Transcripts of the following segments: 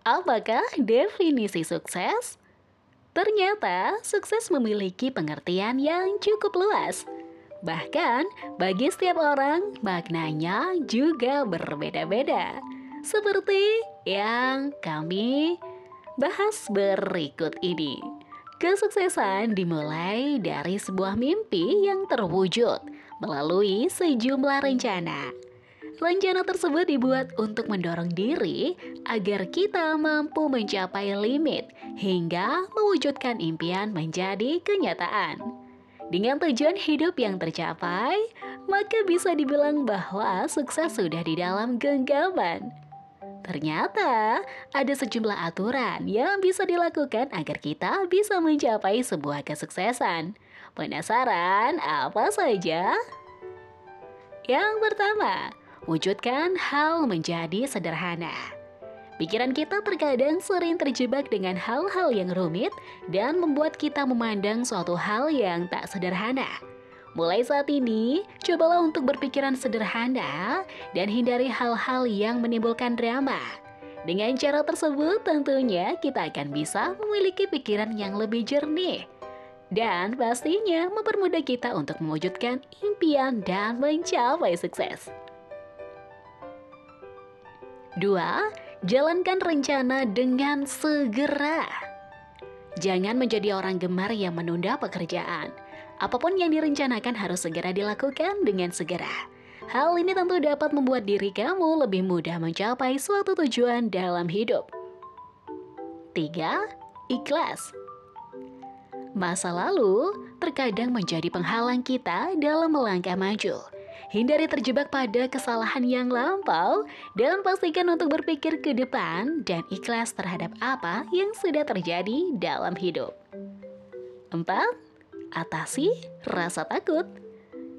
Apakah definisi sukses? Ternyata, sukses memiliki pengertian yang cukup luas. Bahkan, bagi setiap orang, maknanya juga berbeda-beda. Seperti yang kami bahas berikut ini. Kesuksesan dimulai dari sebuah mimpi yang terwujud melalui sejumlah rencana. Rencana tersebut dibuat untuk mendorong diri agar kita mampu mencapai limit hingga mewujudkan impian menjadi kenyataan. Dengan tujuan hidup yang tercapai, maka bisa dibilang bahwa sukses sudah di dalam genggaman. Ternyata ada sejumlah aturan yang bisa dilakukan agar kita bisa mencapai sebuah kesuksesan. Penasaran apa saja? Yang pertama, wujudkan hal menjadi sederhana. Pikiran kita terkadang sering terjebak dengan hal-hal yang rumit dan membuat kita memandang suatu hal yang tak sederhana. Mulai saat ini, cobalah untuk berpikiran sederhana dan hindari hal-hal yang menimbulkan drama. Dengan cara tersebut, tentunya kita akan bisa memiliki pikiran yang lebih jernih dan pastinya mempermudah kita untuk mewujudkan impian dan mencapai sukses. 2. Jalankan rencana dengan segera. Jangan menjadi orang gemar yang menunda pekerjaan. Apa pun yang direncanakan harus segera dilakukan dengan segera. Hal ini tentu dapat membuat diri kamu lebih mudah mencapai suatu tujuan dalam hidup. 3. Ikhlas. Masa lalu terkadang menjadi penghalang kita dalam melangkah maju. Hindari terjebak pada kesalahan yang lampau dan pastikan untuk berpikir ke depan dan ikhlas terhadap apa yang sudah terjadi dalam hidup. 4. Atasi rasa takut.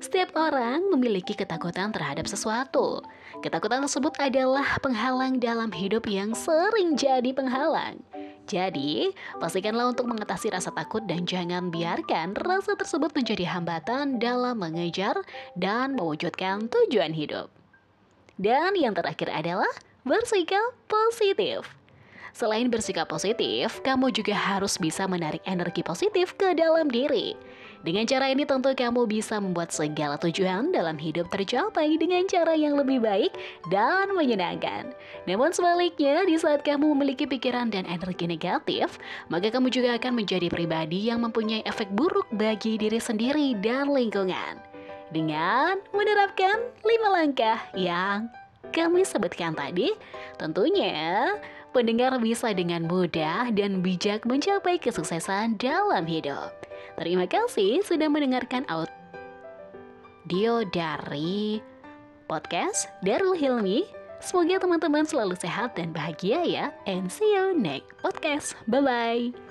Setiap orang memiliki ketakutan terhadap sesuatu. Ketakutan tersebut adalah penghalang dalam hidup yang sering jadi penghalang. Jadi, pastikanlah untuk mengatasi rasa takut dan jangan biarkan rasa tersebut menjadi hambatan dalam mengejar dan mewujudkan tujuan hidup. Dan yang terakhir adalah bersikap positif. Selain bersikap positif, kamu juga harus bisa menarik energi positif ke dalam diri. Dengan cara ini tentu kamu bisa membuat segala tujuan dalam hidup tercapai dengan cara yang lebih baik dan menyenangkan. Namun sebaliknya, di saat kamu memiliki pikiran dan energi negatif, maka kamu juga akan menjadi pribadi yang mempunyai efek buruk bagi diri sendiri dan lingkungan. Dengan menerapkan lima langkah yang kami sebutkan tadi, tentunya pendengar bisa dengan mudah dan bijak mencapai kesuksesan dalam hidup. Terima kasih sudah mendengarkan audio dari podcast Darul Hilmi. Semoga teman-teman selalu sehat dan bahagia ya. And see you next podcast. Bye-bye.